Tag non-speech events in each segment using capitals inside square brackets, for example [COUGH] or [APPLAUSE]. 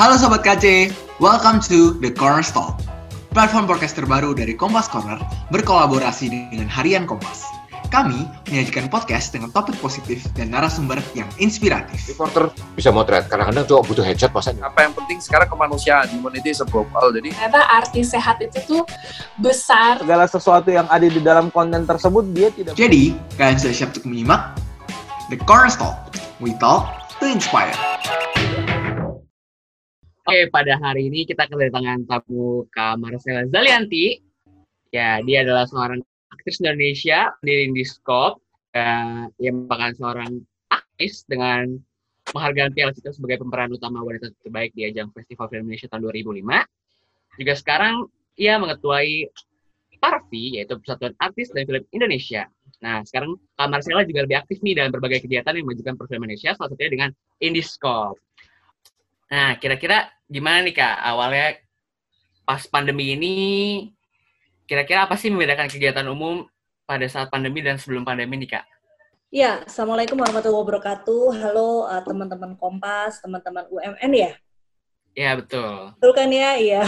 Halo Sobat KC, welcome to The Corner Stall, platform podcast terbaru dari Kompas Corner berkolaborasi dengan Harian Kompas. Kami menyajikan podcast dengan topik positif dan narasumber yang inspiratif. Reporter bisa motret, kadang-kadang cowok butuh headshot pasannya. apa yang penting sekarang kemanusiaan humanity is global jadi ternyata arti sehat itu tuh besar segala sesuatu yang ada di dalam konten tersebut dia tidak Jadi, kalian sudah siap untuk menyimak? The Corner Stall, we talk to inspire. Oke, pada hari ini kita kedatangan tamu Kak Marcella Zalianti. Ya, dia adalah seorang aktris Indonesia di Indiscope. Uh, yang merupakan seorang aktris dengan penghargaan Piala Citra sebagai pemeran utama wanita terbaik di ajang Festival Film Indonesia tahun 2005. Juga sekarang ia mengetuai Parvi, yaitu Persatuan Artis dan Film Indonesia. Nah, sekarang Kak Marcella juga lebih aktif nih dalam berbagai kegiatan yang memajukan perfilman Indonesia, salah satunya dengan Indiscope. Nah, kira-kira gimana nih Kak awalnya pas pandemi ini kira-kira apa sih membedakan kegiatan umum pada saat pandemi dan sebelum pandemi nih Kak? Ya, Assalamualaikum warahmatullahi wabarakatuh. Halo uh, teman-teman Kompas, teman-teman UMN ya. Ya, betul. Betul kan ya? Iya.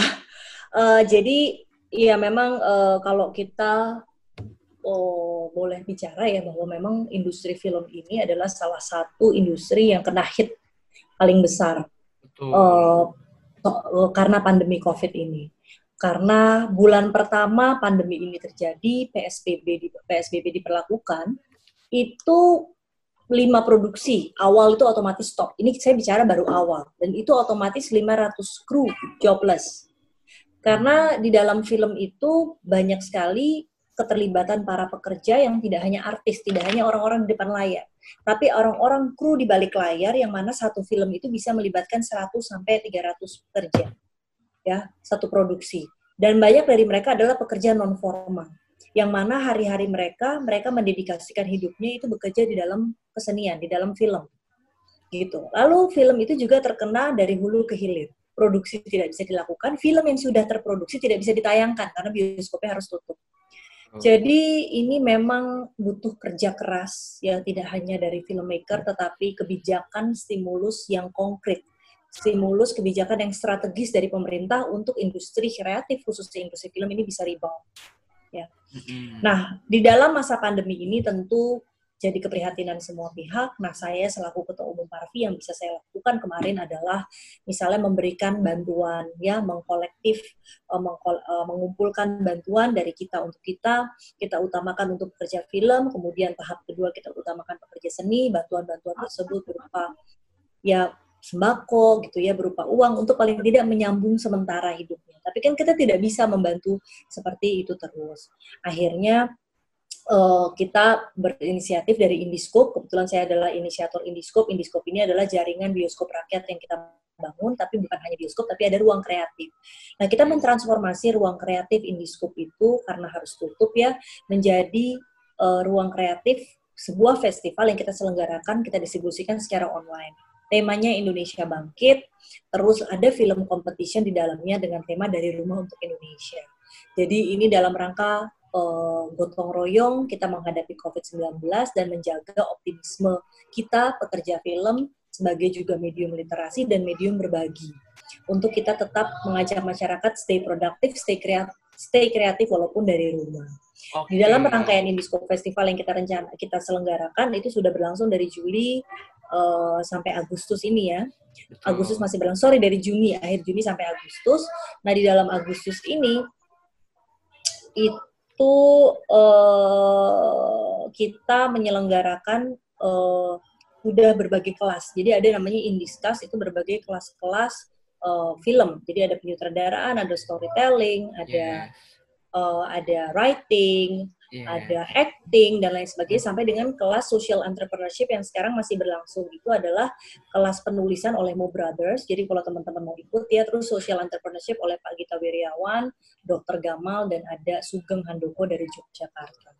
Uh, [LAUGHS] jadi ya memang uh, kalau kita oh, boleh bicara ya bahwa memang industri film ini adalah salah satu industri yang kena hit paling besar. Uh, karena pandemi COVID ini. Karena bulan pertama pandemi ini terjadi, PSBB di, PSBB diperlakukan, itu lima produksi awal itu otomatis stop. Ini saya bicara baru awal dan itu otomatis 500 kru jobless. Karena di dalam film itu banyak sekali keterlibatan para pekerja yang tidak hanya artis, tidak hanya orang-orang di depan layar, tapi orang-orang kru di balik layar yang mana satu film itu bisa melibatkan 100 sampai 300 pekerja. Ya, satu produksi. Dan banyak dari mereka adalah pekerja non formal yang mana hari-hari mereka mereka mendedikasikan hidupnya itu bekerja di dalam kesenian, di dalam film. Gitu. Lalu film itu juga terkena dari hulu ke hilir. Produksi tidak bisa dilakukan, film yang sudah terproduksi tidak bisa ditayangkan karena bioskopnya harus tutup. Jadi ini memang butuh kerja keras ya tidak hanya dari filmmaker tetapi kebijakan stimulus yang konkret. Stimulus kebijakan yang strategis dari pemerintah untuk industri kreatif khususnya industri film ini bisa rebound. Ya. Nah, di dalam masa pandemi ini tentu jadi keprihatinan semua pihak. Nah, saya selaku Ketua Umum Parvi yang bisa saya lakukan kemarin adalah misalnya memberikan bantuan, ya, mengkolektif, mengkol, uh, mengumpulkan bantuan dari kita untuk kita. Kita utamakan untuk pekerja film, kemudian tahap kedua kita utamakan pekerja seni. Bantuan-bantuan tersebut berupa ya sembako gitu ya berupa uang untuk paling tidak menyambung sementara hidupnya. Tapi kan kita tidak bisa membantu seperti itu terus. Akhirnya uh, kita berinisiatif dari Indiscope. Kebetulan saya adalah inisiator Indiscope. Indiscope ini adalah jaringan bioskop rakyat yang kita bangun, tapi bukan hanya bioskop, tapi ada ruang kreatif. Nah, kita mentransformasi ruang kreatif Indiscope itu karena harus tutup ya, menjadi uh, ruang kreatif sebuah festival yang kita selenggarakan, kita distribusikan secara online. Temanya Indonesia Bangkit, terus ada film competition di dalamnya dengan tema dari rumah untuk Indonesia. Jadi ini dalam rangka uh, gotong royong kita menghadapi COVID-19 dan menjaga optimisme kita pekerja film sebagai juga medium literasi dan medium berbagi. Untuk kita tetap mengajak masyarakat stay produktif, stay kreatif, stay kreatif walaupun dari rumah. Oke. Di dalam rangkaian Indiscope Festival yang kita rencana kita selenggarakan itu sudah berlangsung dari Juli uh, sampai Agustus ini ya. Betul. Agustus masih berlangsung, sorry dari Juni, akhir Juni sampai Agustus. Nah di dalam Agustus ini itu uh, kita menyelenggarakan uh, udah berbagai kelas. Jadi ada namanya Indiskas itu berbagai kelas-kelas uh, film. Jadi ada penyutradaraan, ada storytelling, ada Yes. uh, ada writing, Yes. ada acting dan lain sebagainya sampai dengan kelas social entrepreneurship yang sekarang masih berlangsung itu adalah kelas penulisan oleh Mo Brothers. Jadi kalau teman-teman mau ikut ya terus social entrepreneurship oleh Pak Gita Wiryawan, Dr. Gamal dan ada Sugeng Handoko dari Yogyakarta.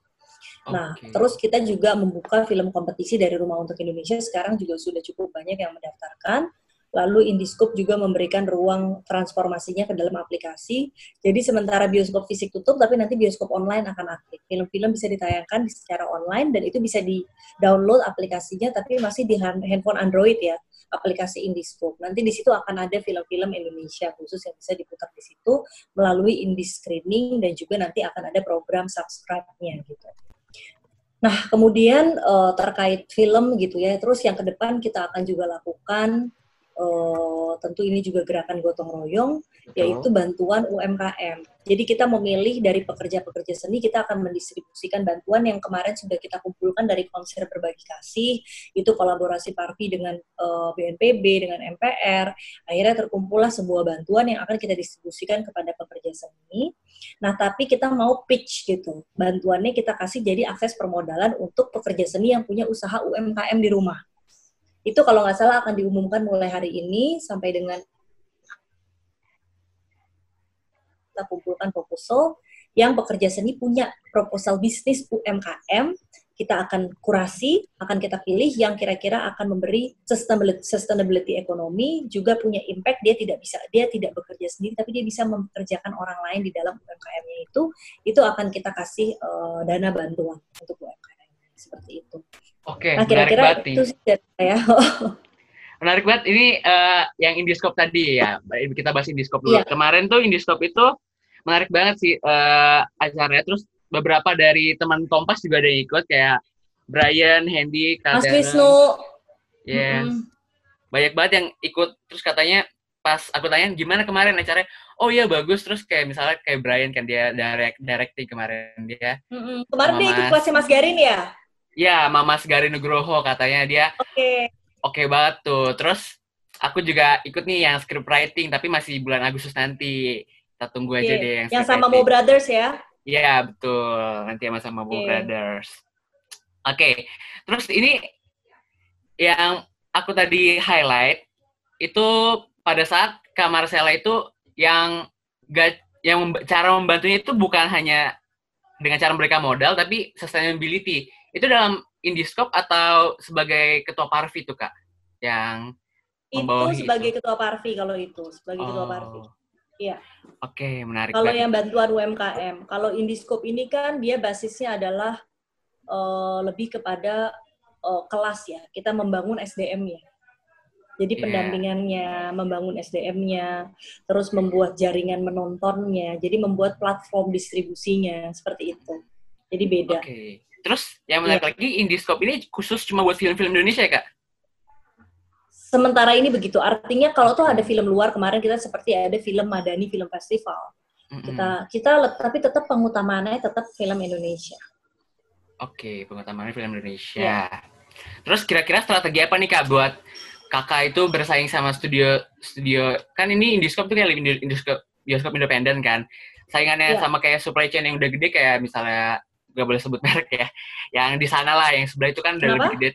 Nah, Oke. terus kita juga membuka film kompetisi dari Rumah untuk Indonesia sekarang juga sudah cukup banyak yang mendaftarkan. Lalu Indiscope juga memberikan ruang transformasinya ke dalam aplikasi. Jadi sementara bioskop fisik tutup, tapi nanti bioskop online akan aktif. Film-film bisa ditayangkan secara online dan itu bisa di-download aplikasinya, tapi masih di hand- handphone Android ya. aplikasi Indiscope. Nanti di situ akan ada film-film Indonesia khusus yang bisa diputar di situ melalui Indie Screening dan juga nanti akan ada program subscribe-nya gitu. Nah, kemudian uh, terkait film gitu ya, terus yang ke depan kita akan juga lakukan uh, tentu ini juga gerakan gotong royong, Betul. yaitu bantuan UMKM. Jadi kita memilih dari pekerja-pekerja seni, kita akan mendistribusikan bantuan yang kemarin sudah kita kumpulkan dari konser berbagi kasih, itu kolaborasi Parvi dengan uh, eh, BNPB, dengan MPR, akhirnya terkumpullah sebuah bantuan yang akan kita distribusikan kepada pekerja seni. Nah, tapi kita mau pitch gitu, bantuannya kita kasih jadi akses permodalan untuk pekerja seni yang punya usaha UMKM di rumah. Itu kalau nggak salah akan diumumkan mulai hari ini sampai dengan kita kumpulkan proposal yang pekerja seni punya proposal bisnis UMKM kita akan kurasi, akan kita pilih yang kira-kira akan memberi sustainability, sustainability ekonomi, juga punya impact dia tidak bisa dia tidak bekerja sendiri tapi dia bisa mempekerjakan orang lain di dalam UMKM-nya itu, itu akan kita kasih uh, dana bantuan untuk UMKM seperti itu. Oke, nah, kira-kira itu sih ya. [LAUGHS] menarik banget. Ini uh, yang Indiscope tadi ya. Kita bahas Indiscope dulu. Yeah. Kemarin tuh Indiscope itu menarik banget sih uh, acaranya. Terus beberapa dari teman Kompas juga ada yang ikut kayak Brian, Handy, Mas Wisnu. Mm -hmm. Banyak banget yang ikut. Terus katanya pas aku tanya gimana kemarin acaranya, oh iya bagus. Terus kayak misalnya kayak Brian kan dia direct directing kemarin dia. Mm -hmm. Kemarin dia ikut kelasnya Mas Garin ya? Ya, Mama Segari Nugroho katanya dia. Oke. Okay. Oke okay banget tuh. Terus aku juga ikut nih yang script writing tapi masih bulan Agustus nanti. Kita tunggu okay. aja deh yang Yang sama Mo Brothers ya? Iya, betul. Nanti sama sama okay. Mo Brothers. Oke. Okay. Terus ini yang aku tadi highlight itu pada saat Kak Marcella itu yang gak, yang cara membantunya itu bukan hanya dengan cara mereka modal tapi sustainability itu dalam Indiscope atau sebagai ketua Parvi tuh kak yang itu sebagai itu. ketua Parvi kalau itu sebagai oh. ketua Parvi iya oke okay, menarik kalau yang bantuan UMKM kalau Indiscope ini kan dia basisnya adalah uh, lebih kepada uh, kelas ya kita membangun SDM-nya jadi yeah. pendampingannya, membangun SDM-nya, terus membuat jaringan menontonnya, jadi membuat platform distribusinya seperti itu. Jadi beda. Okay. Terus yang menarik yeah. lagi Indiscope ini khusus cuma buat film-film Indonesia ya kak? Sementara ini begitu. Artinya kalau tuh ada film luar kemarin kita seperti ada film Madani Film Festival. Mm-hmm. Kita kita tapi tetap pengutamaannya tetap film Indonesia. Oke, okay, pengutamaannya film Indonesia. Yeah. Terus kira-kira strategi apa nih kak buat kakak itu bersaing sama studio studio kan ini Indiscope tuh kayak Indiscope bioskop independen kan saingannya yeah. sama kayak supply chain yang udah gede kayak misalnya gak boleh sebut [LAUGHS] merek ya. Yang di sana lah, yang sebelah itu kan udah lebih gede.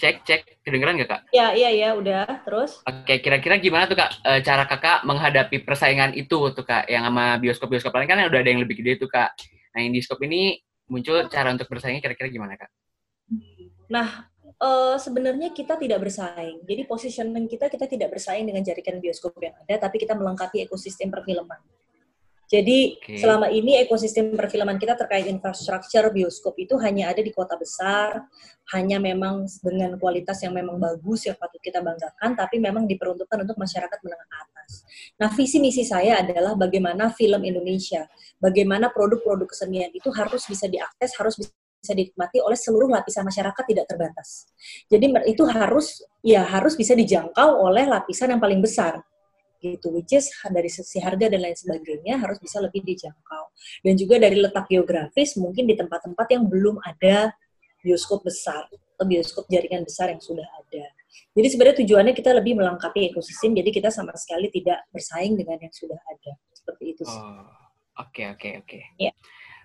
Cek, cek, kedengeran gak kak? Ya, iya, iya, udah. Terus? Oke, kira-kira gimana tuh kak e, cara kakak menghadapi persaingan itu tuh kak? Yang sama bioskop-bioskop lain kan udah ada yang lebih gede tuh kak. Nah, yang bioskop ini muncul cara untuk bersaingnya kira-kira gimana kak? Nah, uh, sebenarnya kita tidak bersaing. Jadi positioning kita kita tidak bersaing dengan jaringan bioskop yang ada, tapi kita melengkapi ekosistem perfilman. Jadi okay. selama ini ekosistem perfilman kita terkait infrastruktur bioskop itu hanya ada di kota besar, hanya memang dengan kualitas yang memang bagus yang patut kita banggakan, tapi memang diperuntukkan untuk masyarakat menengah atas. Nah visi misi saya adalah bagaimana film Indonesia, bagaimana produk-produk kesenian itu harus bisa diakses, harus bisa bisa dinikmati oleh seluruh lapisan masyarakat tidak terbatas. Jadi itu harus ya harus bisa dijangkau oleh lapisan yang paling besar gitu which is dari sisi harga dan lain sebagainya harus bisa lebih dijangkau dan juga dari letak geografis mungkin di tempat-tempat yang belum ada bioskop besar atau bioskop jaringan besar yang sudah ada jadi sebenarnya tujuannya kita lebih melengkapi ekosistem jadi kita sama sekali tidak bersaing dengan yang sudah ada seperti itu sih. Oh, oke oke oke. Ya.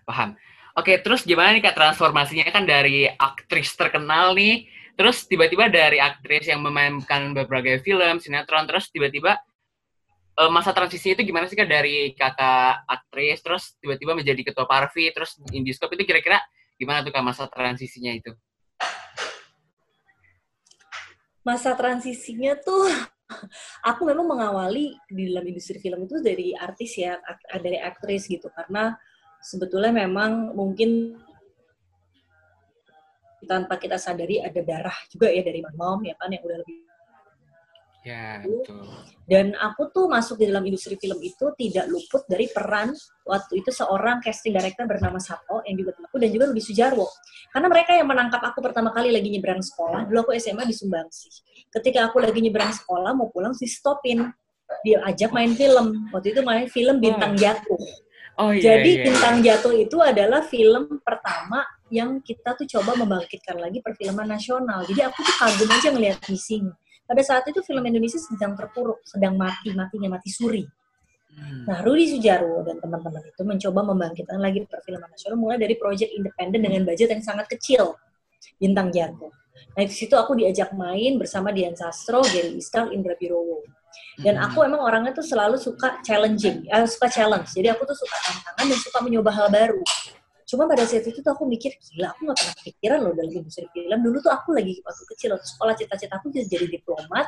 Paham. Oke, terus gimana nih Kak transformasinya kan dari aktris terkenal nih, terus tiba-tiba dari aktris yang memainkan berbagai film, sinetron, terus tiba-tiba uh, masa transisi itu gimana sih kak dari kakak aktris terus tiba-tiba menjadi ketua Parvi terus Indiscope itu kira-kira gimana tuh kak masa transisinya itu? Masa transisinya tuh [LAUGHS] aku memang mengawali di dalam industri film itu dari artis ya dari aktris gitu karena sebetulnya memang mungkin tanpa kita sadari ada darah juga ya dari mom ya kan yang udah lebih Ya, betul. Dan aku tuh masuk di dalam industri film itu tidak luput dari peran waktu itu seorang casting director bernama Sato yang juga temanku dan juga Rudi Sujarwo. Karena mereka yang menangkap aku pertama kali lagi nyebrang sekolah, dulu aku SMA di Sumbangsi. Ketika aku lagi nyebrang sekolah mau pulang di stopin. Dia ajak main film. Waktu itu main film Bintang Jatuh. Oh iya, Jadi iya. Bintang Jatuh itu adalah film pertama yang kita tuh coba membangkitkan lagi perfilman nasional. Jadi aku tuh kagum aja ngeliat misinya. Pada saat itu film Indonesia sedang terpuruk, sedang mati, matinya mati suri. Hmm. Nah, Rudi Sujarwo dan teman-teman itu mencoba membangkitkan lagi perfilman nasional mulai dari proyek independen dengan budget yang sangat kecil, Bintang Jatuh. Nah, di situ aku diajak main bersama Dian Sastro, Gary Iskal, Indra Birowo. Dan Hmm. aku emang orangnya tuh selalu suka challenging, eh, suka challenge. Jadi aku tuh suka tantangan dan suka mencoba hal baru. Cuma pada saat itu tuh aku mikir, gila aku gak pernah kepikiran loh dalam industri film. Dulu tuh aku lagi waktu kecil, waktu sekolah cita-cita aku jadi, jadi diplomat,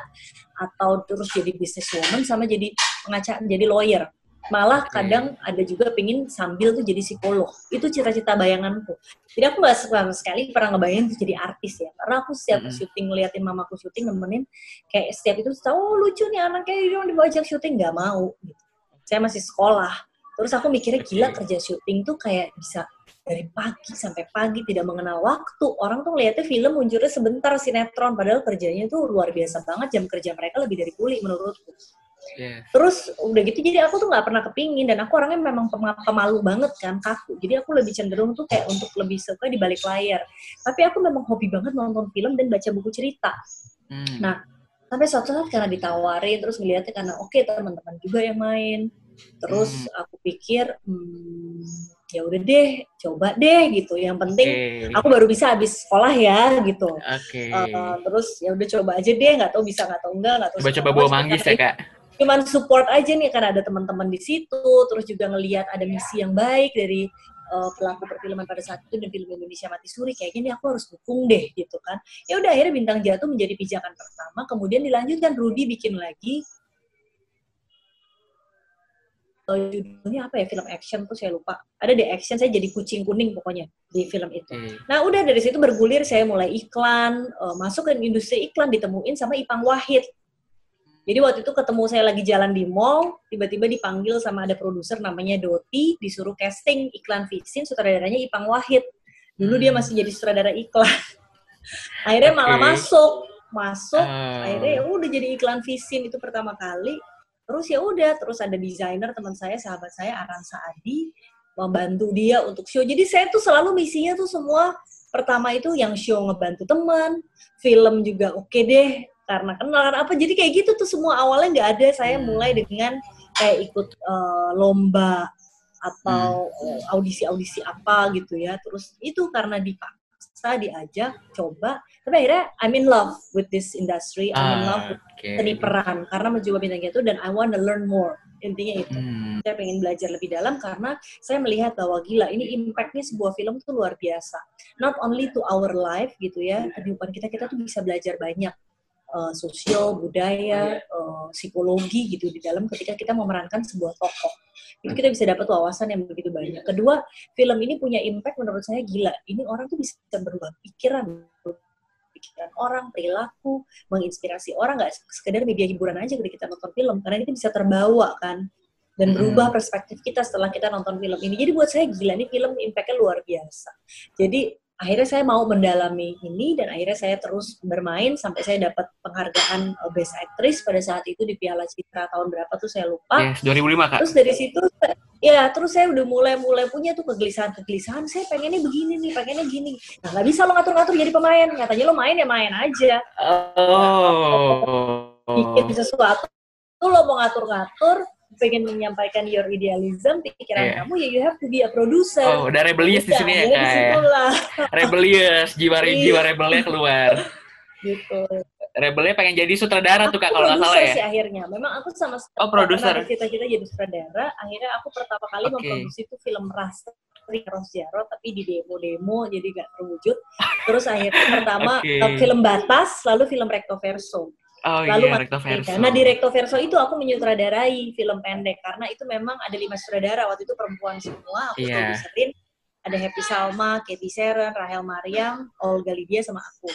atau terus jadi businesswoman, sama jadi pengacara, jadi lawyer. Malah Oke. kadang ada juga pengen sambil tuh jadi psikolog. Itu cita-cita bayanganku. Jadi aku gak sama sekali pernah ngebayangin tuh jadi artis ya. Karena aku setiap Mm-mm. syuting, ngeliatin mamaku syuting, nemenin, kayak setiap itu tahu oh, lucu nih anaknya dong diajak syuting nggak mau gitu. Saya masih sekolah. Terus aku mikirnya gila kerja syuting tuh kayak bisa dari pagi sampai pagi tidak mengenal waktu. Orang tuh ngeliatnya film munculnya sebentar sinetron padahal kerjanya tuh luar biasa banget jam kerja mereka lebih dari kuli menurutku. Iya. Terus udah gitu jadi aku tuh nggak pernah kepingin dan aku orangnya memang pema- pemalu banget kan kaku. Jadi aku lebih cenderung tuh kayak untuk lebih suka di balik layar. Tapi aku memang hobi banget nonton film dan baca buku cerita Hmm. Nah, sampai suatu saat karena ditawarin terus ngeliatnya karena oke teman-teman juga yang main terus Hmm. aku pikir hmm, ya udah deh coba deh gitu yang penting Oke. aku baru bisa habis sekolah ya gitu Oke. Eh, terus ya udah coba aja deh nggak tahu bisa nggak tahu enggak nggak tahu sekarang bawa apa, manggis ya, Kak. cuman support aja nih karena ada teman-teman di situ terus juga ngelihat ada misi yang baik dari eh, pelaku perfilman pada saat itu dan film Indonesia mati suri kayaknya nih aku harus dukung deh gitu kan ya udah akhirnya bintang jatuh menjadi pijakan pertama kemudian dilanjutkan Rudy bikin lagi judulnya apa ya film action tuh saya lupa ada di action saya jadi kucing kuning pokoknya di film itu Oke. Nah, udah dari situ bergulir saya mulai iklan, eh, masuk ke industri iklan ditemuin sama Ipang Wahid. Jadi waktu itu ketemu saya lagi jalan di mall, tiba-tiba dipanggil sama ada produser namanya Doti, disuruh casting iklan Vixen, sutradaranya Ipang Wahid. Dulu dia Hmm. masih jadi sutradara iklan. [LAUGHS] akhirnya malah Oke. masuk, masuk, Oh. akhirnya ya udah jadi iklan Vixen itu pertama kali. Terus ya udah, terus ada desainer teman saya, sahabat saya Aran Saadi, membantu dia untuk show. Jadi saya tuh selalu misinya tuh semua pertama itu yang show ngebantu teman, film juga oke deh karena kenal karena apa. Jadi kayak gitu tuh semua awalnya nggak ada. Saya Hmm. mulai dengan kayak ikut eh, lomba atau eh, audisi-audisi apa gitu ya. Terus itu karena dipaksa diajak coba. Tapi akhirnya I'm in love with this industry. I'm in love with Ah, Oke. seni peran karena mencoba bintang itu dan I want to learn more. Intinya itu Hmm. saya pengen belajar lebih dalam karena saya melihat bahwa gila ini impactnya sebuah film tuh luar biasa not only to our life gitu ya kehidupan kita kita tuh bisa belajar banyak eh, sosial budaya eh, psikologi gitu di dalam ketika kita memerankan sebuah tokoh. Itu kita bisa dapat wawasan yang begitu banyak. Kedua film ini punya impact menurut saya gila. Ini orang tuh bisa berubah pikiran. Pikiran orang perilaku menginspirasi orang. Nggak sekedar media hiburan aja ketika kita nonton film karena itu bisa terbawa kan dan Hmm. berubah perspektif kita setelah kita nonton film ini. Jadi buat saya gila ini film impactnya luar biasa. Jadi akhirnya saya mau mendalami ini dan akhirnya saya terus bermain sampai saya dapat penghargaan uh, Best Actress pada saat itu di Piala Citra tahun berapa tuh saya lupa. Yes, 2005, Kak. terus dari situ ya terus saya udah mulai mulai punya tuh kegelisahan kegelisahan saya pengennya begini nih pengennya gini. Nah nggak bisa lo ngatur-ngatur jadi pemain. Katanya lo main ya main aja. Oh. bikin sesuatu tuh lo mau ngatur-ngatur pengen menyampaikan your idealism pikiran Iya. kamu ya you have to be a producer Oh, udah rebellious di sini ya, akhirnya Kak. ya? [LAUGHS] Rebellious, jiwa Iya. jiwa rebelnya keluar. [LAUGHS] gitu Rebelnya pengen jadi sutradara tuh, Kak, Aku kalau nggak salah ya. sih akhirnya. Memang aku sama sekali Oh, produser. bercita-cita jadi sutradara. Akhirnya aku pertama kali Oke. memproduksi itu film Rastri Ros Jarot, tapi di demo-demo jadi nggak terwujud. Terus akhirnya pertama [LAUGHS] Oke. eh, film Batas, lalu film Recto Verso. Oh lalu iya, Recto Verso. Nah di Recto Verso itu aku menyutradarai film pendek karena itu memang ada lima sutradara waktu itu perempuan semua. Aku Iya. produserin ada Happy Salma, Katie Seren, Rahel Mariam, Olga Lydia sama aku.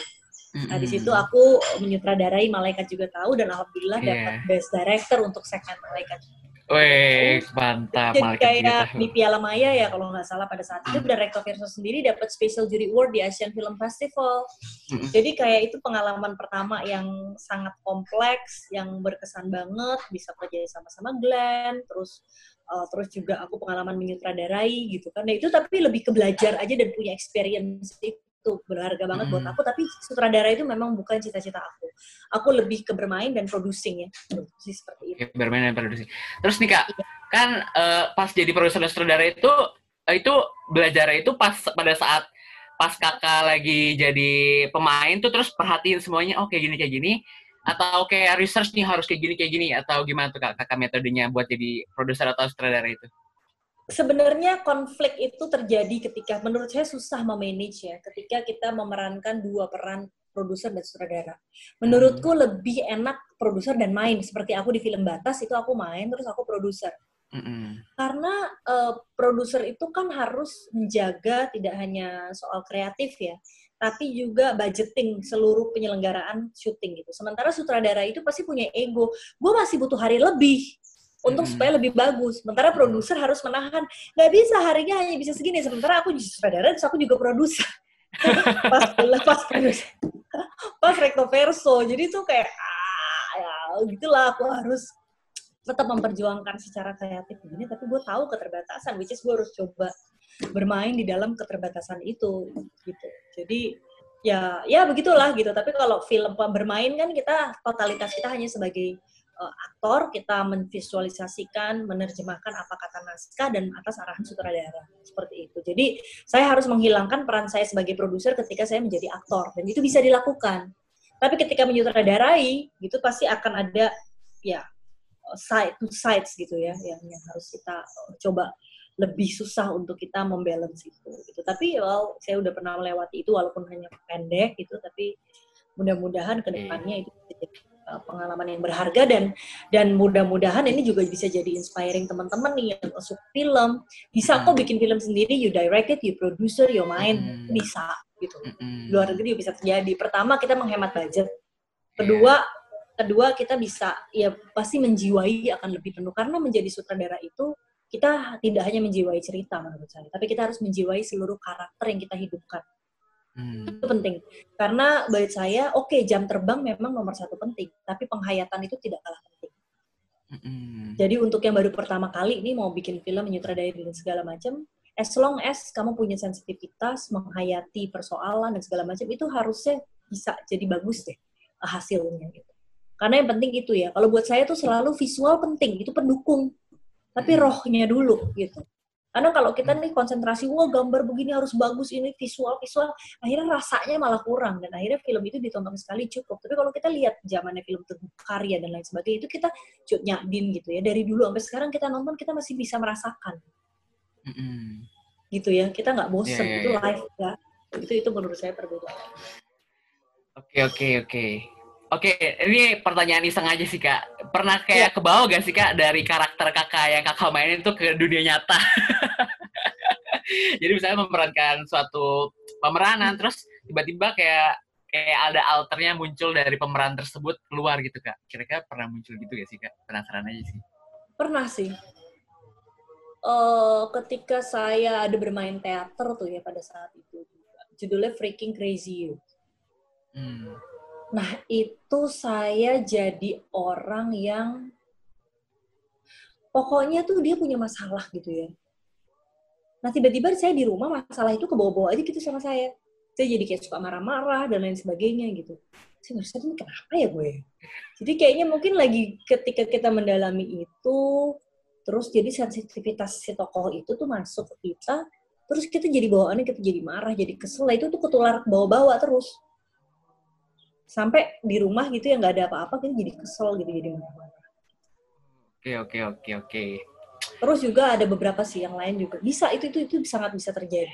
Nah, di situ aku menyutradarai Malaikat juga tahu dan alhamdulillah Iya. dapat best director untuk segmen Malaikat. Wih, mantap. Jadi kayak tahu. di Piala Maya ya kalau nggak salah pada saat itu dan Recto Verso sendiri dapat Special Jury Award di Asian Film Festival. Mm-mm. Jadi kayak itu pengalaman pertama yang sangat kompleks, yang berkesan banget, bisa kerja sama-sama Glenn, terus uh, terus juga aku pengalaman menyutradarai gitu kan. Nah itu tapi lebih ke belajar aja dan punya experience itu berharga banget buat Mm. aku. Tapi sutradara itu memang bukan cita-cita aku. Aku lebih ke bermain dan producing ya, produksi seperti itu. Bermain dan produksi. Terus nih kak, kan eh, pas jadi produser dan sutradara itu eh, itu belajar itu pas pada saat pas kakak lagi jadi pemain tuh terus perhatiin semuanya oh kayak gini kayak gini atau kayak research nih harus kayak gini kayak gini atau gimana tuh kak kakak metodenya buat jadi produser atau sutradara itu? Sebenarnya konflik itu terjadi ketika menurut saya susah memanage ya ketika kita memerankan dua peran produser dan sutradara. Menurutku lebih enak produser dan main seperti aku di film Batas itu aku main terus aku produser. Mm-mm. Karena eh, produser itu kan harus menjaga tidak hanya soal kreatif ya, tapi juga budgeting seluruh penyelenggaraan syuting gitu. Sementara sutradara itu pasti punya ego. Gue masih butuh hari lebih untuk supaya lebih bagus. Sementara produser harus menahan. Nggak bisa harinya hanya bisa segini. Sementara aku jadi sutradara, terus aku juga produser. [LAUGHS] pas pas produser. [LAUGHS] pas recto verso. Jadi tuh kayak ah, ya gitulah aku harus tetap memperjuangkan secara kreatif begini tapi gue tahu keterbatasan which is gue harus coba bermain di dalam keterbatasan itu gitu jadi ya ya begitulah gitu tapi kalau film bermain kan kita totalitas kita hanya sebagai uh, aktor kita menvisualisasikan menerjemahkan apa kata naskah dan atas arahan sutradara. Seperti itu. Jadi saya harus menghilangkan peran saya sebagai produser ketika saya menjadi aktor. Dan itu bisa dilakukan. Tapi ketika menyutradarai gitu pasti akan ada ya side to sides gitu ya yang, yang harus kita uh, coba lebih susah untuk kita membalance itu gitu. Tapi well saya udah pernah melewati itu walaupun hanya pendek gitu tapi mudah-mudahan ke depannya itu jadi uh, pengalaman yang berharga dan dan mudah-mudahan ini juga bisa jadi inspiring teman-teman nih yang masuk film bisa kok bikin film sendiri you direct it you producer you main Hmm. bisa gitu Mm-mm. luar negeri bisa terjadi. Pertama kita menghemat budget. Kedua kedua kita bisa ya pasti menjiwai akan lebih penuh karena menjadi sutradara itu kita tidak hanya menjiwai cerita menurut saya, tapi kita harus menjiwai seluruh karakter yang kita hidupkan. Hmm. Itu penting. Karena bagi saya, oke jam terbang memang nomor satu penting, tapi penghayatan itu tidak kalah penting. Mm-mm. Jadi untuk yang baru pertama kali ini mau bikin film, menyutradarai dan segala macam, as long as kamu punya sensitivitas, menghayati persoalan dan segala macam, itu harusnya bisa jadi bagus deh eh, hasilnya gitu. Karena yang penting itu ya. Kalau buat saya tuh selalu visual penting, itu pendukung. Tapi Hmm. rohnya dulu gitu. Karena kalau kita nih konsentrasi, wah gambar begini harus bagus, ini visual, visual, akhirnya rasanya malah kurang. Dan akhirnya film itu ditonton sekali cukup. Tapi kalau kita lihat zamannya film Teguh Karya dan lain sebagainya, itu kita cut nyadin gitu ya. Dari dulu sampai sekarang kita nonton, kita masih bisa merasakan Mm-mm. gitu ya. Kita nggak bosen, Iya, iya, itu iya. live ya. Itu, itu menurut saya perbedaan. Oke oke oke. Oke, ini pertanyaan iseng aja sih kak. Pernah kayak kebawa gak sih kak dari karakter kakak yang kakak mainin tuh ke dunia nyata? [LAUGHS] [LAUGHS] Jadi misalnya memerankan suatu pemeranan, terus tiba-tiba kayak kayak ada alternya muncul dari pemeran tersebut keluar gitu kak. Kira-kira pernah muncul gitu gak sih kak? Penasaran aja sih. Pernah sih. Eh, ketika saya ada bermain teater tuh ya pada saat itu juga. Judulnya Freaking Crazy You. Hmm. Nah, itu saya jadi orang yang pokoknya tuh dia punya masalah gitu ya. Nah, tiba-tiba saya di rumah masalah itu kebawa-bawa aja gitu sama saya. Saya jadi kayak suka marah-marah dan lain sebagainya gitu. Saya merasa ini kenapa ya gue? Jadi kayaknya mungkin lagi ketika kita mendalami itu, terus jadi sensitivitas si tokoh itu tuh masuk ke kita, terus kita jadi bawaannya kita jadi marah, jadi kesel. Nah, itu tuh ketular bawa-bawa terus sampai di rumah gitu ya nggak ada apa-apa kita jadi kesel gitu jadi marah-marah. Oke oke oke oke. Terus juga ada beberapa sih yang lain juga bisa itu itu itu sangat bisa terjadi.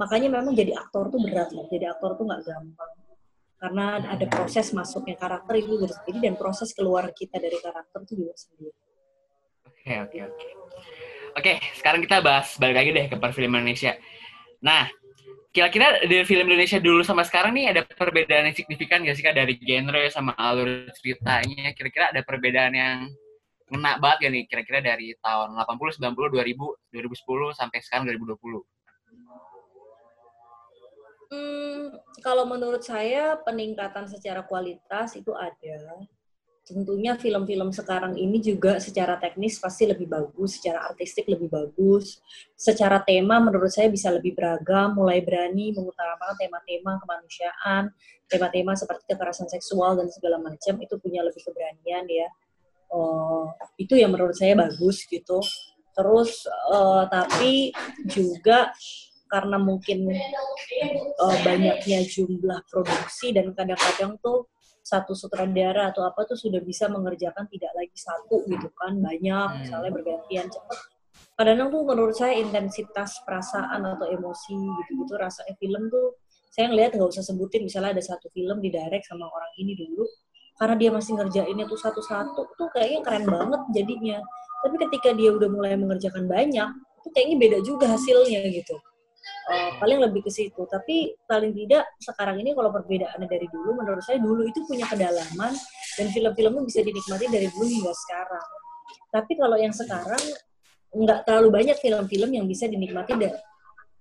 Makanya memang jadi aktor tuh berat loh. Jadi aktor tuh nggak gampang karena ada proses masuknya karakter itu juga sendiri dan proses keluar kita dari karakter itu juga sendiri. Oke oke oke. Oke, sekarang kita bahas balik lagi deh ke perfilman Indonesia. Nah, kira-kira dari film Indonesia dulu sama sekarang nih ada perbedaan yang signifikan gak sih kak dari genre sama alur ceritanya? Kira-kira ada perbedaan yang ngena banget gak nih kira-kira dari tahun 80, 90, 2000, 2010 sampai sekarang 2020? Hmm, kalau menurut saya peningkatan secara kualitas itu ada. Tentunya film-film sekarang ini juga secara teknis pasti lebih bagus, secara artistik lebih bagus. Secara tema menurut saya bisa lebih beragam, mulai berani mengutarakan tema-tema kemanusiaan, tema-tema seperti kekerasan seksual dan segala macam itu punya lebih keberanian ya. Uh, itu yang menurut saya bagus gitu. Terus uh, tapi juga karena mungkin uh, banyaknya jumlah produksi dan kadang-kadang tuh satu sutradara atau apa tuh sudah bisa mengerjakan tidak lagi satu gitu kan banyak Hmm. misalnya bergantian cepat kadang-kadang tuh menurut saya intensitas perasaan atau emosi gitu-gitu rasanya film tuh saya ngelihat nggak usah sebutin misalnya ada satu film di direct sama orang ini dulu karena dia masih ngerjainnya tuh satu-satu tuh kayaknya keren banget jadinya tapi ketika dia udah mulai mengerjakan banyak tuh kayaknya beda juga hasilnya gitu Eh, paling lebih ke situ. Tapi paling tidak sekarang ini kalau perbedaannya dari dulu, menurut saya dulu itu punya kedalaman dan film-filmnya bisa dinikmati dari dulu hingga sekarang. Tapi kalau yang sekarang nggak terlalu banyak film-film yang bisa dinikmati dan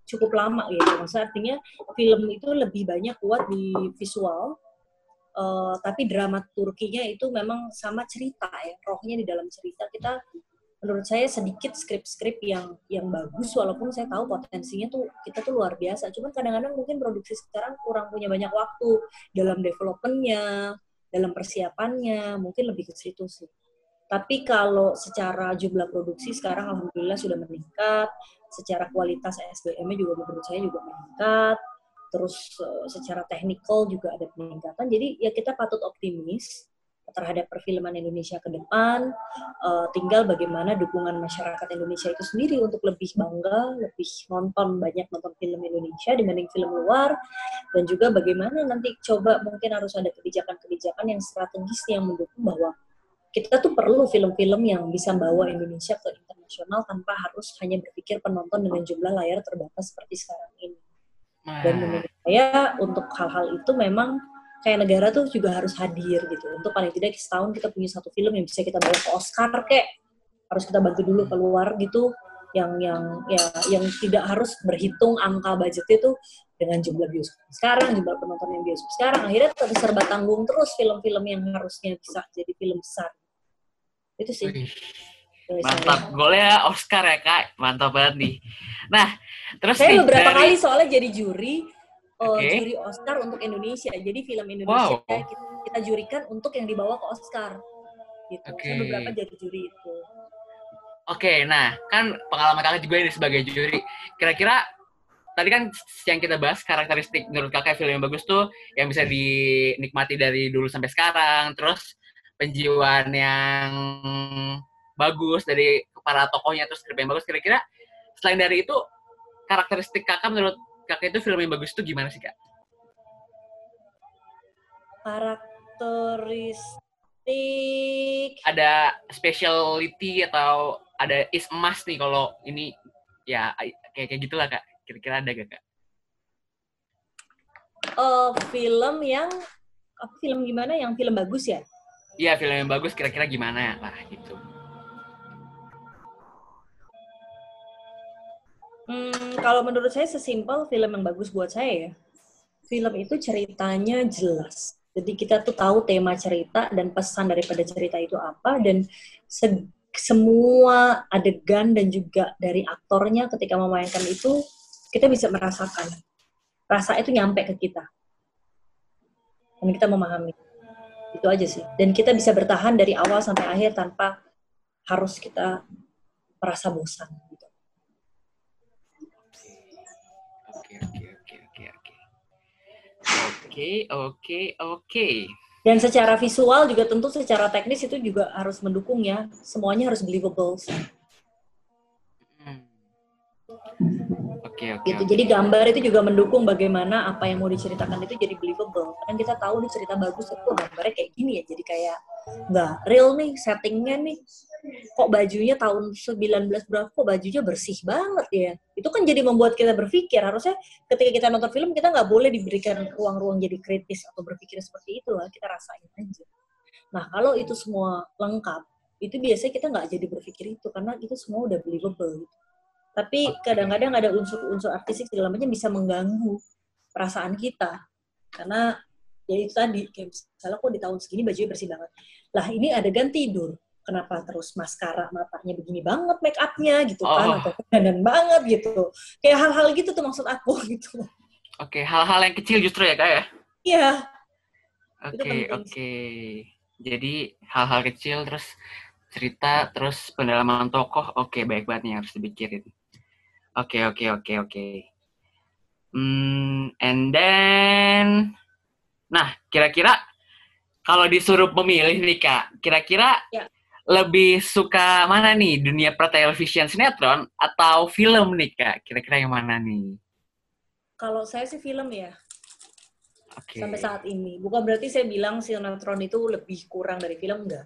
cukup lama gitu. Maksudnya artinya film itu lebih banyak kuat di visual, eh, tapi drama Turkinya itu memang sama cerita ya, rohnya di dalam cerita. Kita menurut saya sedikit skrip-skrip yang yang bagus walaupun saya tahu potensinya tuh kita tuh luar biasa. Cuman kadang-kadang mungkin produksi sekarang kurang punya banyak waktu dalam developmentnya dalam persiapannya mungkin lebih ke situ sih. Tapi kalau secara jumlah produksi sekarang alhamdulillah sudah meningkat. Secara kualitas SDM-nya juga menurut saya juga meningkat terus eh, secara teknikal juga ada peningkatan jadi ya kita patut optimis terhadap perfilman Indonesia ke depan. Uh, tinggal bagaimana dukungan masyarakat Indonesia itu sendiri untuk lebih bangga, lebih nonton banyak nonton film Indonesia dibanding film luar, dan juga bagaimana nanti coba mungkin harus ada kebijakan-kebijakan yang strategis yang mendukung bahwa kita tuh perlu film-film yang bisa membawa Indonesia ke internasional tanpa harus hanya berpikir penonton dengan jumlah layar terbatas seperti sekarang ini. Dan menurut saya untuk hal-hal itu memang kayak negara tuh juga harus hadir gitu. Untuk paling tidak setahun kita punya satu film yang bisa kita bawa ke Oscar kek. Harus kita bantu dulu keluar gitu yang yang ya yang tidak harus berhitung angka budgetnya tuh dengan jumlah bioskop sekarang, jumlah penonton yang bioskop sekarang. Akhirnya tetap serba tanggung terus film-film yang harusnya bisa jadi film besar. Itu sih. Mantap, saya. golnya Oscar ya kak, mantap banget nih. Nah, terus Saya nih, beberapa dari- kali soalnya jadi juri uh, Oke. juri Oscar untuk Indonesia. Jadi film Indonesia Wow. kita, kita jurikan untuk yang dibawa ke Oscar. Gitu. Saya Oke. beberapa jadi juri itu. Oke, nah kan pengalaman kakak juga ini sebagai juri. Kira-kira tadi kan yang kita bahas karakteristik menurut kakak film yang bagus tuh yang bisa dinikmati dari dulu sampai sekarang, terus penjiwaan yang bagus dari para tokohnya terus skrip yang bagus. Kira-kira selain dari itu karakteristik kakak menurut kakak itu film yang bagus itu gimana sih kak? Karakteristik Ada speciality atau ada is emas nih kalau ini ya kayak kayak gitulah kak. Kira-kira ada gak kak? uh, film yang apa film gimana yang film bagus ya? Iya film yang bagus kira-kira gimana lah gitu. Hmm, kalau menurut saya sesimpel film yang bagus buat saya ya. Film itu ceritanya jelas. Jadi kita tuh tahu tema cerita dan pesan daripada cerita itu apa dan se- semua adegan dan juga dari aktornya ketika memainkan itu kita bisa merasakan. Rasa itu nyampe ke kita. Dan kita memahami. Itu aja sih. Dan kita bisa bertahan dari awal sampai akhir tanpa harus kita merasa bosan. Gitu. Oke oke oke. Dan secara visual juga tentu secara teknis itu juga harus mendukung ya. Semuanya harus believable. Hmm. Oke oke. Gitu. oke. Jadi gambar itu juga mendukung bagaimana apa yang mau diceritakan itu jadi believable. Kan kita tahu nih cerita bagus itu gambarnya kayak gini ya. Jadi kayak nggak real nih settingnya nih kok bajunya tahun 19 berapa kok bajunya bersih banget ya. Itu kan jadi membuat kita berpikir. Harusnya ketika kita nonton film kita nggak boleh diberikan ruang-ruang jadi kritis atau berpikir seperti itu lah. Kita rasain aja. Nah kalau itu semua lengkap itu biasanya kita nggak jadi berpikir itu. Karena itu semua udah believable gitu. tapi kadang-kadang ada unsur-unsur artistik segala macam bisa mengganggu perasaan kita. Karena ya itu tadi kayak misalnya kok di tahun segini bajunya bersih banget. Lah ini adegan tidur kenapa terus maskara matanya begini banget make upnya gitu kan Oh. atau dandan banget gitu kayak hal-hal gitu tuh maksud aku [LAUGHS] gitu Oke, hal-hal yang kecil justru ya kak ya. iya Oke, oke. Jadi hal-hal kecil terus cerita terus pendalaman tokoh, oke baik banget nih harus dipikirin. Oke, oke, oke, oke. Hmm, and then, nah kira-kira kalau disuruh memilih nih kak, kira-kira Ya. Lebih suka mana nih dunia pertelevisian sinetron atau film nih kak? Kira-kira yang mana nih? kalau saya sih film ya Oke. sampai saat ini. Bukan berarti saya bilang sinetron itu lebih kurang dari film, enggak.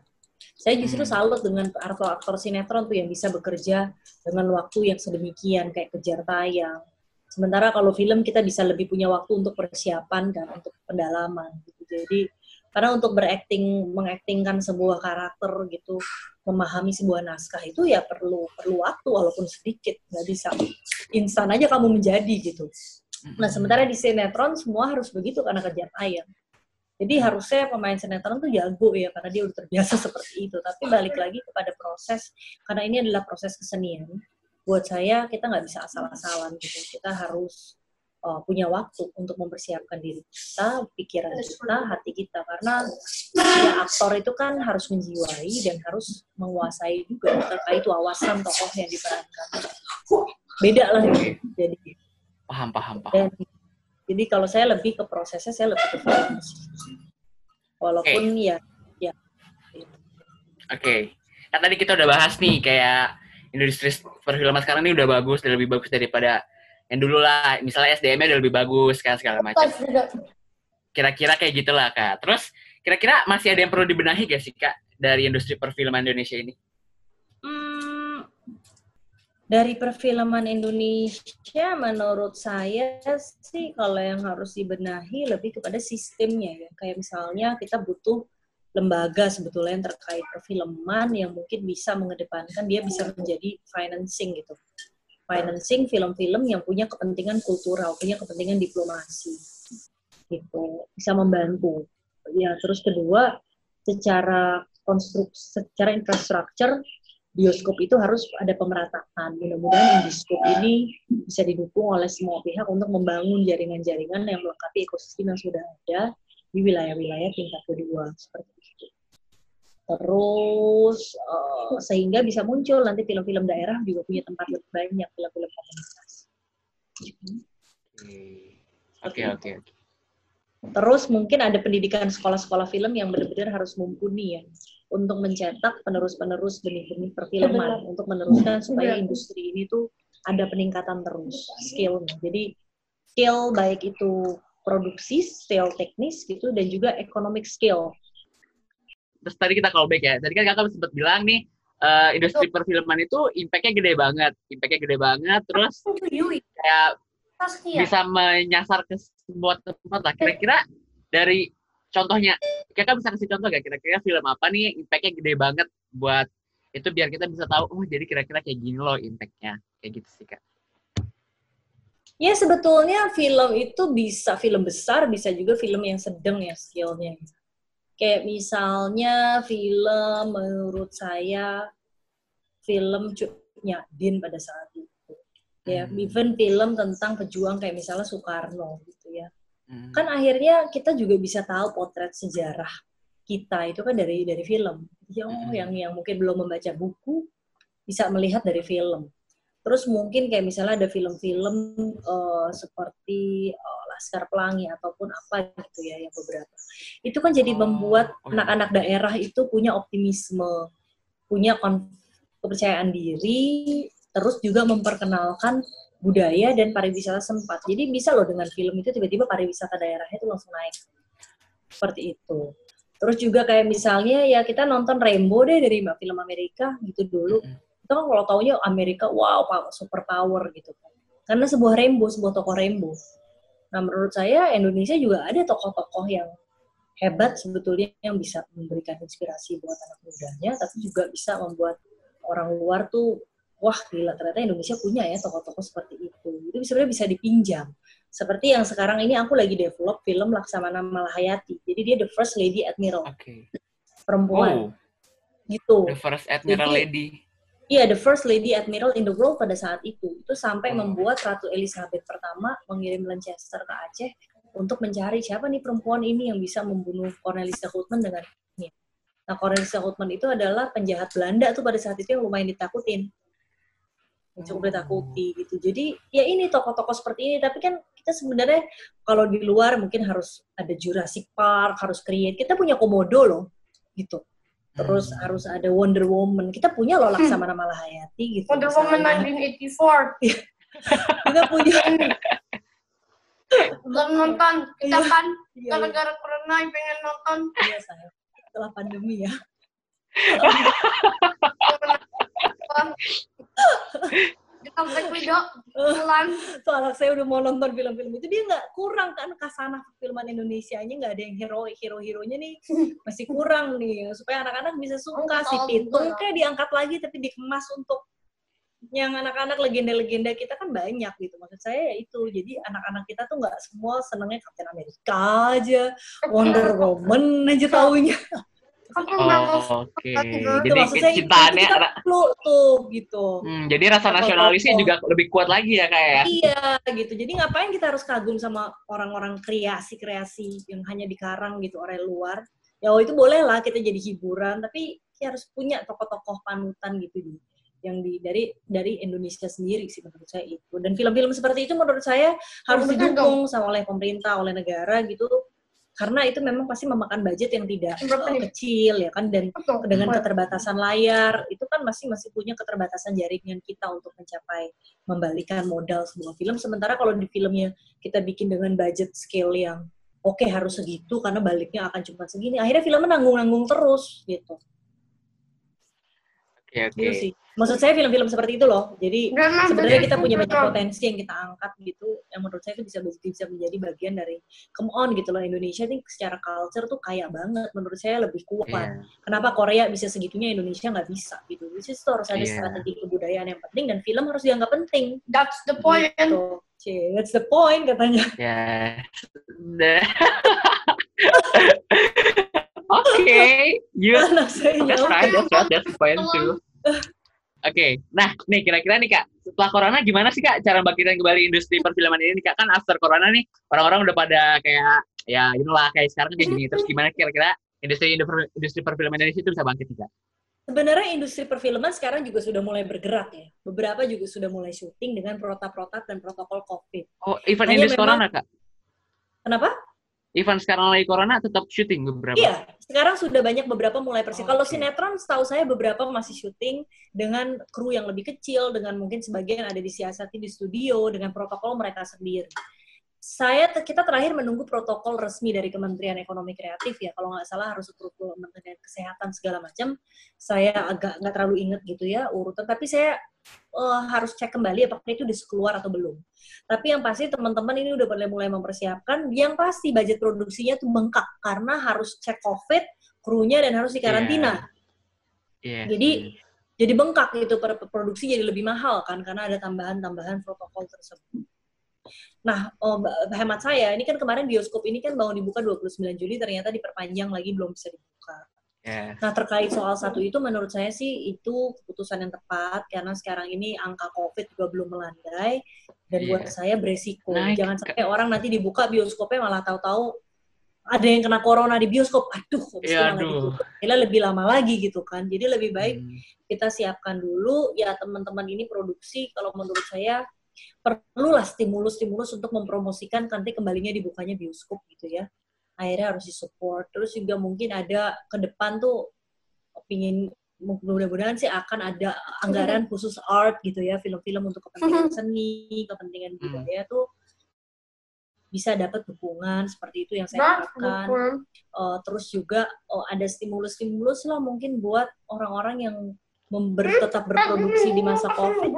Saya justru Hmm. salut dengan aktor-aktor sinetron tuh yang bisa bekerja dengan waktu yang sedemikian, kayak kejar tayang. Sementara kalau film kita bisa lebih punya waktu untuk persiapan dan untuk pendalaman. Gitu. Jadi karena untuk berakting, mengaktingkan sebuah karakter gitu, memahami sebuah naskah itu ya perlu perlu waktu walaupun sedikit, nggak bisa instan aja kamu menjadi gitu. Nah, sementara di sinetron semua harus begitu karena kerjaan ayam. Jadi harusnya pemain sinetron tuh jago ya karena dia udah terbiasa [LAUGHS] seperti itu. Tapi balik lagi kepada proses karena ini adalah proses kesenian. Buat saya kita nggak bisa asal-asalan gitu. Kita harus uh, punya waktu untuk mempersiapkan diri kita, pikiran kita, hati kita karena ya aktor itu kan harus menjiwai dan harus menguasai juga terkait wawasan tokoh yang diperankan. Beda lah gitu. Jadi Paham, paham, paham. dan jadi kalau saya lebih ke prosesnya saya lebih ke sih. walaupun ya Oke, kan tadi kita udah bahas nih kayak industri perfilman sekarang ini udah bagus, udah lebih bagus daripada yang dulu lah. Misalnya SDM-nya udah lebih bagus kan segala macam. Kira-kira kayak gitulah kak. Terus kira-kira masih ada yang perlu dibenahi gak sih kak dari industri perfilman Indonesia ini? hmm, dari perfilman Indonesia menurut saya sih kalau yang harus dibenahi lebih kepada sistemnya ya kayak misalnya kita butuh lembaga sebetulnya yang terkait perfilman yang mungkin bisa mengedepankan dia bisa menjadi financing gitu financing film-film yang punya kepentingan kultural punya kepentingan diplomasi gitu bisa membantu ya terus kedua secara konstruksi secara infrastruktur bioskop itu harus ada pemerataan. Mudah-mudahan Indiscope ini bisa didukung oleh semua pihak untuk membangun jaringan-jaringan yang melengkapi ekosistem yang sudah ada di wilayah-wilayah tingkat kedua seperti. Terus eh, sehingga bisa muncul nanti film-film daerah juga punya tempat lebih banyak film-film komunitas. Oke, oke, oke. Terus mungkin ada pendidikan sekolah-sekolah film yang benar-benar harus mumpuni ya untuk mencetak penerus-penerus benih-benih perfilman untuk meneruskan supaya industri ini tuh ada peningkatan terus skillnya. Jadi skill baik itu produksi, skill teknis gitu dan juga economic skill. Terus tadi kita callback ya. Tadi kan kakak sempat bilang nih eh, industri perfilman itu impact-nya gede banget, impact-nya gede banget. Terus kayak bisa menyasar ke sebuah tempat lah. Kira-kira dari contohnya, kakak bisa kasih contoh gak kira-kira film apa nih impact-nya gede banget buat itu biar kita bisa tahu, oh jadi kira-kira kayak gini loh impact-nya. Kayak gitu sih kak. Ya sebetulnya film itu bisa film besar, bisa juga film yang sedang ya skillnya. Kayak misalnya film menurut saya film Cuknya Din pada saat itu. Ya, Hmm. even film tentang pejuang kayak misalnya Soekarno gitu ya. Hmm. Kan akhirnya kita juga bisa tahu potret sejarah kita itu kan dari dari film. Jadi, oh, Hmm. yang yang mungkin belum membaca buku bisa melihat dari film. Terus mungkin kayak misalnya ada film-film eh, seperti eh, Laskar Pelangi ataupun apa gitu ya yang beberapa. Itu kan jadi Oh, membuat oh anak-anak daerah itu punya optimisme, punya kepercayaan diri, terus juga memperkenalkan budaya dan pariwisata sempat. Jadi bisa loh dengan film itu tiba-tiba pariwisata daerahnya itu langsung naik. Seperti itu. Terus juga kayak misalnya ya kita nonton Rainbow deh dari film Amerika gitu dulu. Kita kan kalau taunya Amerika wow super power gitu kan. Karena sebuah Rainbow, sebuah tokoh Rainbow. Nah menurut saya Indonesia juga ada tokoh-tokoh yang hebat sebetulnya yang bisa memberikan inspirasi buat anak mudanya, tapi juga bisa membuat orang luar tuh wah gila ternyata Indonesia punya ya tokoh-tokoh seperti itu. Itu sebenarnya bisa dipinjam. Seperti yang sekarang ini aku lagi develop film Laksamana Malahayati. Jadi dia the first lady admiral Oke. perempuan Oh, gitu. the first admiral Jadi- lady. Iya, the first lady admiral in the world pada saat itu. Itu sampai Oh. membuat Ratu Elizabeth pertama mengirim Lancaster ke Aceh untuk mencari siapa nih perempuan ini yang bisa membunuh Cornelis de Houtman dengan ini. Nah, Cornelis de Houtman itu adalah penjahat Belanda tuh pada saat itu yang lumayan ditakutin. Cukup ditakuti gitu. Jadi, ya ini tokoh-tokoh seperti ini. Tapi kan kita sebenarnya kalau di luar mungkin harus ada Jurassic Park, harus create. Kita punya Komodo loh, gitu terus Hmm. harus ada Wonder Woman. Kita punya loh Laksamana Malahayati gitu. Wonder Woman misalnya. 1984. [LAUGHS] Kita punya Belum nonton. Kita Iya. kan Iya, gara-gara corona pengen nonton. iya, sayang. Setelah pandemi ya. [LAUGHS] Mulan. Tuh anak saya udah mau nonton film-film itu dia nggak kurang kan? Kasana filman Indonesia-nya nggak ada yang hero hero heronya nih. Masih kurang nih supaya anak-anak bisa suka si Pitung kayak diangkat lagi tapi dikemas untuk yang anak-anak legenda-legenda kita kan banyak gitu. Maksud saya ya itu. Jadi anak-anak kita tuh nggak semua senengnya Captain America aja Wonder Woman aja taunya [LAUGHS] Oh, Oke. Itu Jadi kecintaannya kita perlu tuh gitu hmm, jadi rasa nasionalisnya juga lebih kuat lagi ya kayak ya. Iya gitu. Jadi ngapain kita harus kagum sama orang-orang kreasi-kreasi yang hanya dikarang gitu orang luar? Ya oh, itu boleh lah kita jadi hiburan, tapi ya harus punya tokoh-tokoh panutan gitu di yang di dari dari Indonesia sendiri sih menurut saya itu. Dan film-film seperti itu menurut saya harus didukung sama oleh pemerintah, oleh negara gitu. Karena itu memang pasti memakan budget yang tidak nih? kecil ya kan dan Betul. dengan keterbatasan layar itu kan masih masih punya keterbatasan jaringan kita untuk mencapai membalikan modal sebuah film sementara kalau di filmnya kita bikin dengan budget scale yang oke harus segitu karena baliknya akan cuma segini akhirnya filmnya nanggung-nanggung terus gitu Oke oke. gitu sih maksud saya film-film seperti itu loh jadi sebenarnya kita punya banyak betul. potensi yang kita angkat gitu yang menurut saya itu bisa bisa menjadi bagian dari come on gitu loh Indonesia ini secara culture tuh kaya banget menurut saya lebih kuat Iya. kenapa Korea bisa segitunya Indonesia nggak bisa gitu which is itu harus ada Iya. strategi kebudayaan yang penting dan film harus dianggap penting That's the point. gitu. Cie, that's the point katanya [LAUGHS] Ya. Nah. [LAUGHS] Oke, you anak saya That's right, that's right, that's the point too. Oke, nah nih kira-kira nih kak, setelah corona gimana sih kak cara bangkitan kembali industri perfilman ini nih kak? Kan after corona nih orang-orang udah pada kayak ya you know lah kayak sekarang kayak gini. Terus gimana kira-kira industri industri perfilman Indonesia itu bisa bangkit nih kak? sebenarnya industri perfilman sekarang juga sudah mulai bergerak ya beberapa juga sudah mulai syuting dengan protap-protap dan protokol covid Oh, event industri corona kak? kenapa Event sekarang lagi corona tetap syuting beberapa. Iya, sekarang sudah banyak beberapa mulai persis. Oke. Kalau sinetron, setahu saya beberapa masih syuting dengan kru yang lebih kecil, dengan mungkin sebagian ada disiasati di studio dengan protokol mereka sendiri. Saya kita terakhir menunggu protokol resmi dari Kementerian Ekonomi Kreatif ya, kalau nggak salah harus protokol Kementerian Kesehatan segala macam. Saya agak nggak terlalu ingat gitu ya urutan, tapi saya eh, harus cek kembali apakah itu sudah keluar atau belum. Tapi yang pasti teman-teman ini udah mulai mulai mempersiapkan. Yang pasti budget produksinya tuh bengkak karena harus cek COVID, krunya dan harus dikarantina. Iya. Jadi jadi bengkak gitu produksi jadi lebih mahal kan karena ada tambahan-tambahan protokol tersebut. Nah, oh, hemat saya ini kan kemarin bioskop ini kan mau dibuka 29 Juli ternyata diperpanjang lagi belum bisa dibuka. Iya. Nah, terkait soal satu itu menurut saya sih itu keputusan yang tepat karena sekarang ini angka Covid juga belum melandai dan Iya. buat saya beresiko. Naik. Jangan sampai orang nanti dibuka bioskopnya malah tahu-tahu ada yang kena corona di bioskop. Aduh, malah aduh. ditutup. Akhirnya lebih lama lagi gitu kan. Jadi lebih baik Hmm. kita siapkan dulu ya teman-teman ini produksi kalau menurut saya perlulah stimulus-stimulus untuk mempromosikan nanti kembalinya dibukanya bioskop gitu ya akhirnya harus disupport. Terus juga mungkin ada ke depan tuh pingin mudah-mudahan sih akan ada anggaran khusus art gitu ya film-film untuk kepentingan seni kepentingan Hmm. budaya tuh bisa dapat dukungan seperti itu yang saya harapkan. Uh, terus juga oh, ada stimulus-stimulus lah mungkin buat orang-orang yang member, tetap berproduksi di masa COVID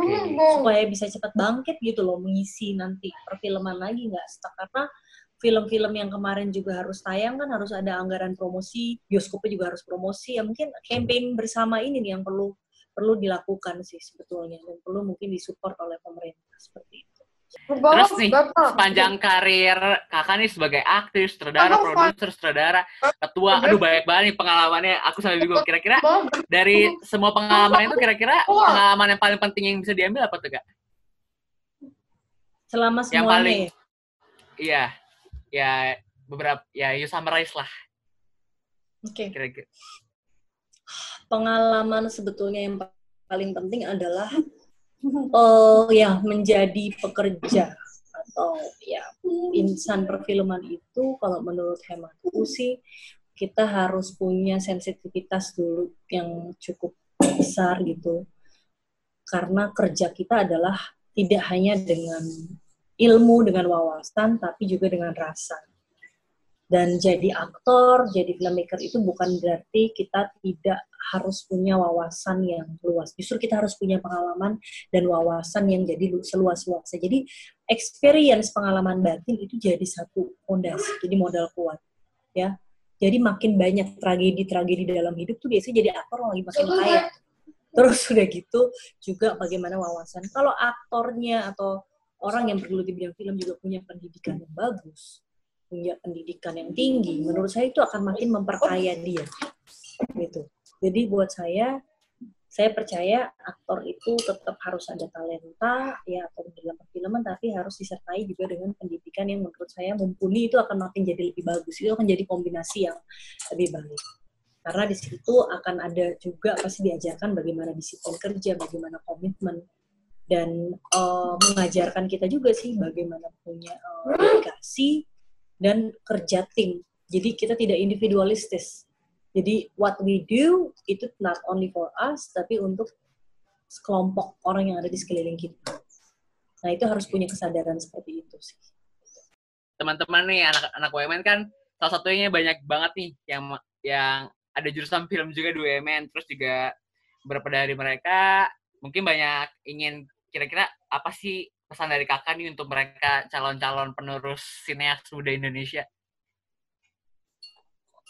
supaya bisa cepat bangkit gitu loh mengisi nanti perfilman lagi nggak stuck. Karena film-film yang kemarin juga harus tayang kan harus ada anggaran promosi bioskopnya juga harus promosi ya mungkin campaign bersama ini nih yang perlu perlu dilakukan sih sebetulnya dan perlu mungkin disupport oleh pemerintah seperti itu. Terus nih, sepanjang karir kakak nih sebagai aktris, sutradara, produser, sutradara, ketua, aduh banyak banget nih pengalamannya. Aku sampai bingung. Kira-kira dari semua pengalaman itu kira-kira pengalaman yang paling penting yang bisa diambil apa tuh kak? Selama Yang semuanya paling- ya. Iya, ya beberapa, ya you summarize lah Oke. kira-kira. pengalaman sebetulnya yang paling penting adalah oh ya menjadi pekerja atau ya insan perfilman itu kalau menurut hematku sih kita harus punya sensitivitas dulu yang cukup besar gitu karena kerja kita adalah tidak hanya dengan ilmu dengan wawasan tapi juga dengan rasa dan jadi aktor, jadi filmmaker itu bukan berarti kita tidak harus punya wawasan yang luas. Justru kita harus punya pengalaman dan wawasan yang jadi lu- seluas-luasnya. Jadi experience pengalaman batin itu jadi satu fondasi, jadi modal kuat. Ya, jadi makin banyak tragedi-tragedi dalam hidup tuh biasanya jadi aktor lagi makin kaya. Terus udah gitu juga bagaimana wawasan. Kalau aktornya atau orang yang bergelut di bidang film juga punya pendidikan yang bagus, punya pendidikan yang tinggi, menurut saya itu akan makin memperkaya dia. Gitu. Jadi buat saya, saya percaya aktor itu tetap harus ada talenta ya atau dalam perfilman, tapi harus disertai juga dengan pendidikan yang menurut saya mumpuni itu akan makin jadi lebih bagus. Itu akan jadi kombinasi yang lebih baik. Karena di situ akan ada juga pasti diajarkan bagaimana disiplin kerja, bagaimana komitmen, dan eh, mengajarkan kita juga sih bagaimana punya dedikasi dan kerja tim. Jadi kita tidak individualistis. Jadi what we do itu not only for us, tapi untuk sekelompok orang yang ada di sekeliling kita. Nah itu harus punya kesadaran seperti itu sih. Teman-teman nih anak-anak UMN kan salah satunya banyak banget nih yang yang ada jurusan film juga di UMN, terus juga beberapa dari mereka mungkin banyak ingin kira-kira apa sih pesan dari kakak nih untuk mereka calon-calon penerus sineas muda Indonesia?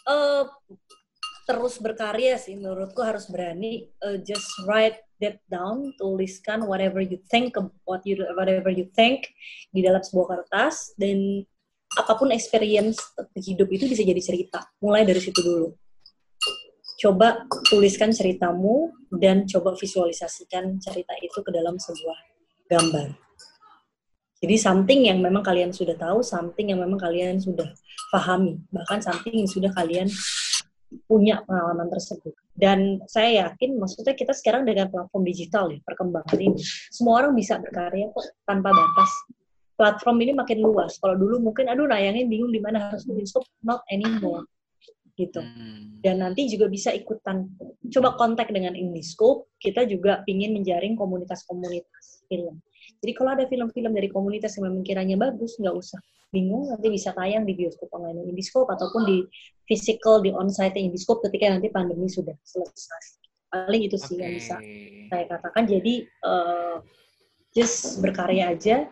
eh terus berkarya sih menurutku harus berani eh, just write that down tuliskan whatever you think what you whatever you think di dalam sebuah kertas dan apa pun experience hidup itu bisa jadi cerita mulai dari situ dulu coba tuliskan ceritamu dan coba visualisasikan cerita itu ke dalam sebuah gambar. Jadi something yang memang kalian sudah tahu something yang memang kalian sudah pahami. Bahkan something yang sudah kalian punya pengalaman tersebut. Dan saya yakin maksudnya kita sekarang dengan platform digital ya perkembangan ini semua orang bisa berkarya kok tanpa batas. Platform ini makin luas. Kalau dulu mungkin aduh nayangin bingung di mana harus di bioskop not anymore gitu. Hmm. dan nanti juga bisa ikutan. Coba kontak dengan Indiscope kita juga pingin menjaring komunitas-komunitas film. Jadi kalau ada film-film dari komunitas yang memang kiranya bagus nggak usah. Bingung nanti bisa tayang di bioskop online Indiscope ataupun di physical di onsite Indiscope ketika nanti pandemi sudah selesai. Paling itu sih yang bisa saya katakan. Jadi eh, just berkarya aja.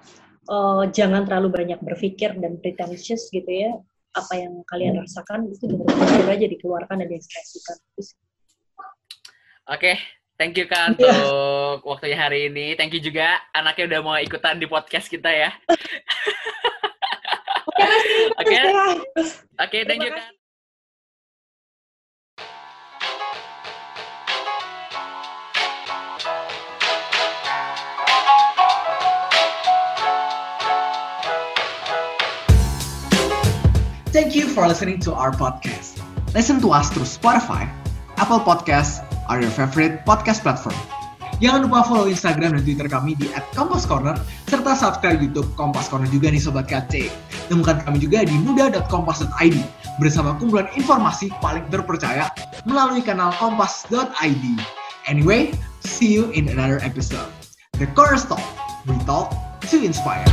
Eh, jangan terlalu banyak berpikir dan pretentious gitu ya apa yang kalian rasakan itu jujur aja dikeluarkan dan diekspresikan. Oke, thank you Kak Iya. untuk waktunya hari ini. Thank you juga anaknya udah mau ikutan di podcast kita ya. Oke, oke, thank you Kak. Thank you for listening to our podcast. Listen to us through Spotify, Apple Podcasts, or your favorite podcast platform. Jangan lupa follow Instagram dan Twitter kami di @kompascorner serta subscribe YouTube Kompas Corner juga nih Sobat KC. Temukan kami juga di muda.kompas.id bersama kumpulan informasi paling terpercaya melalui kanal kompas.id. Anyway, see you in another episode. The Cornerstone, we talk to inspire.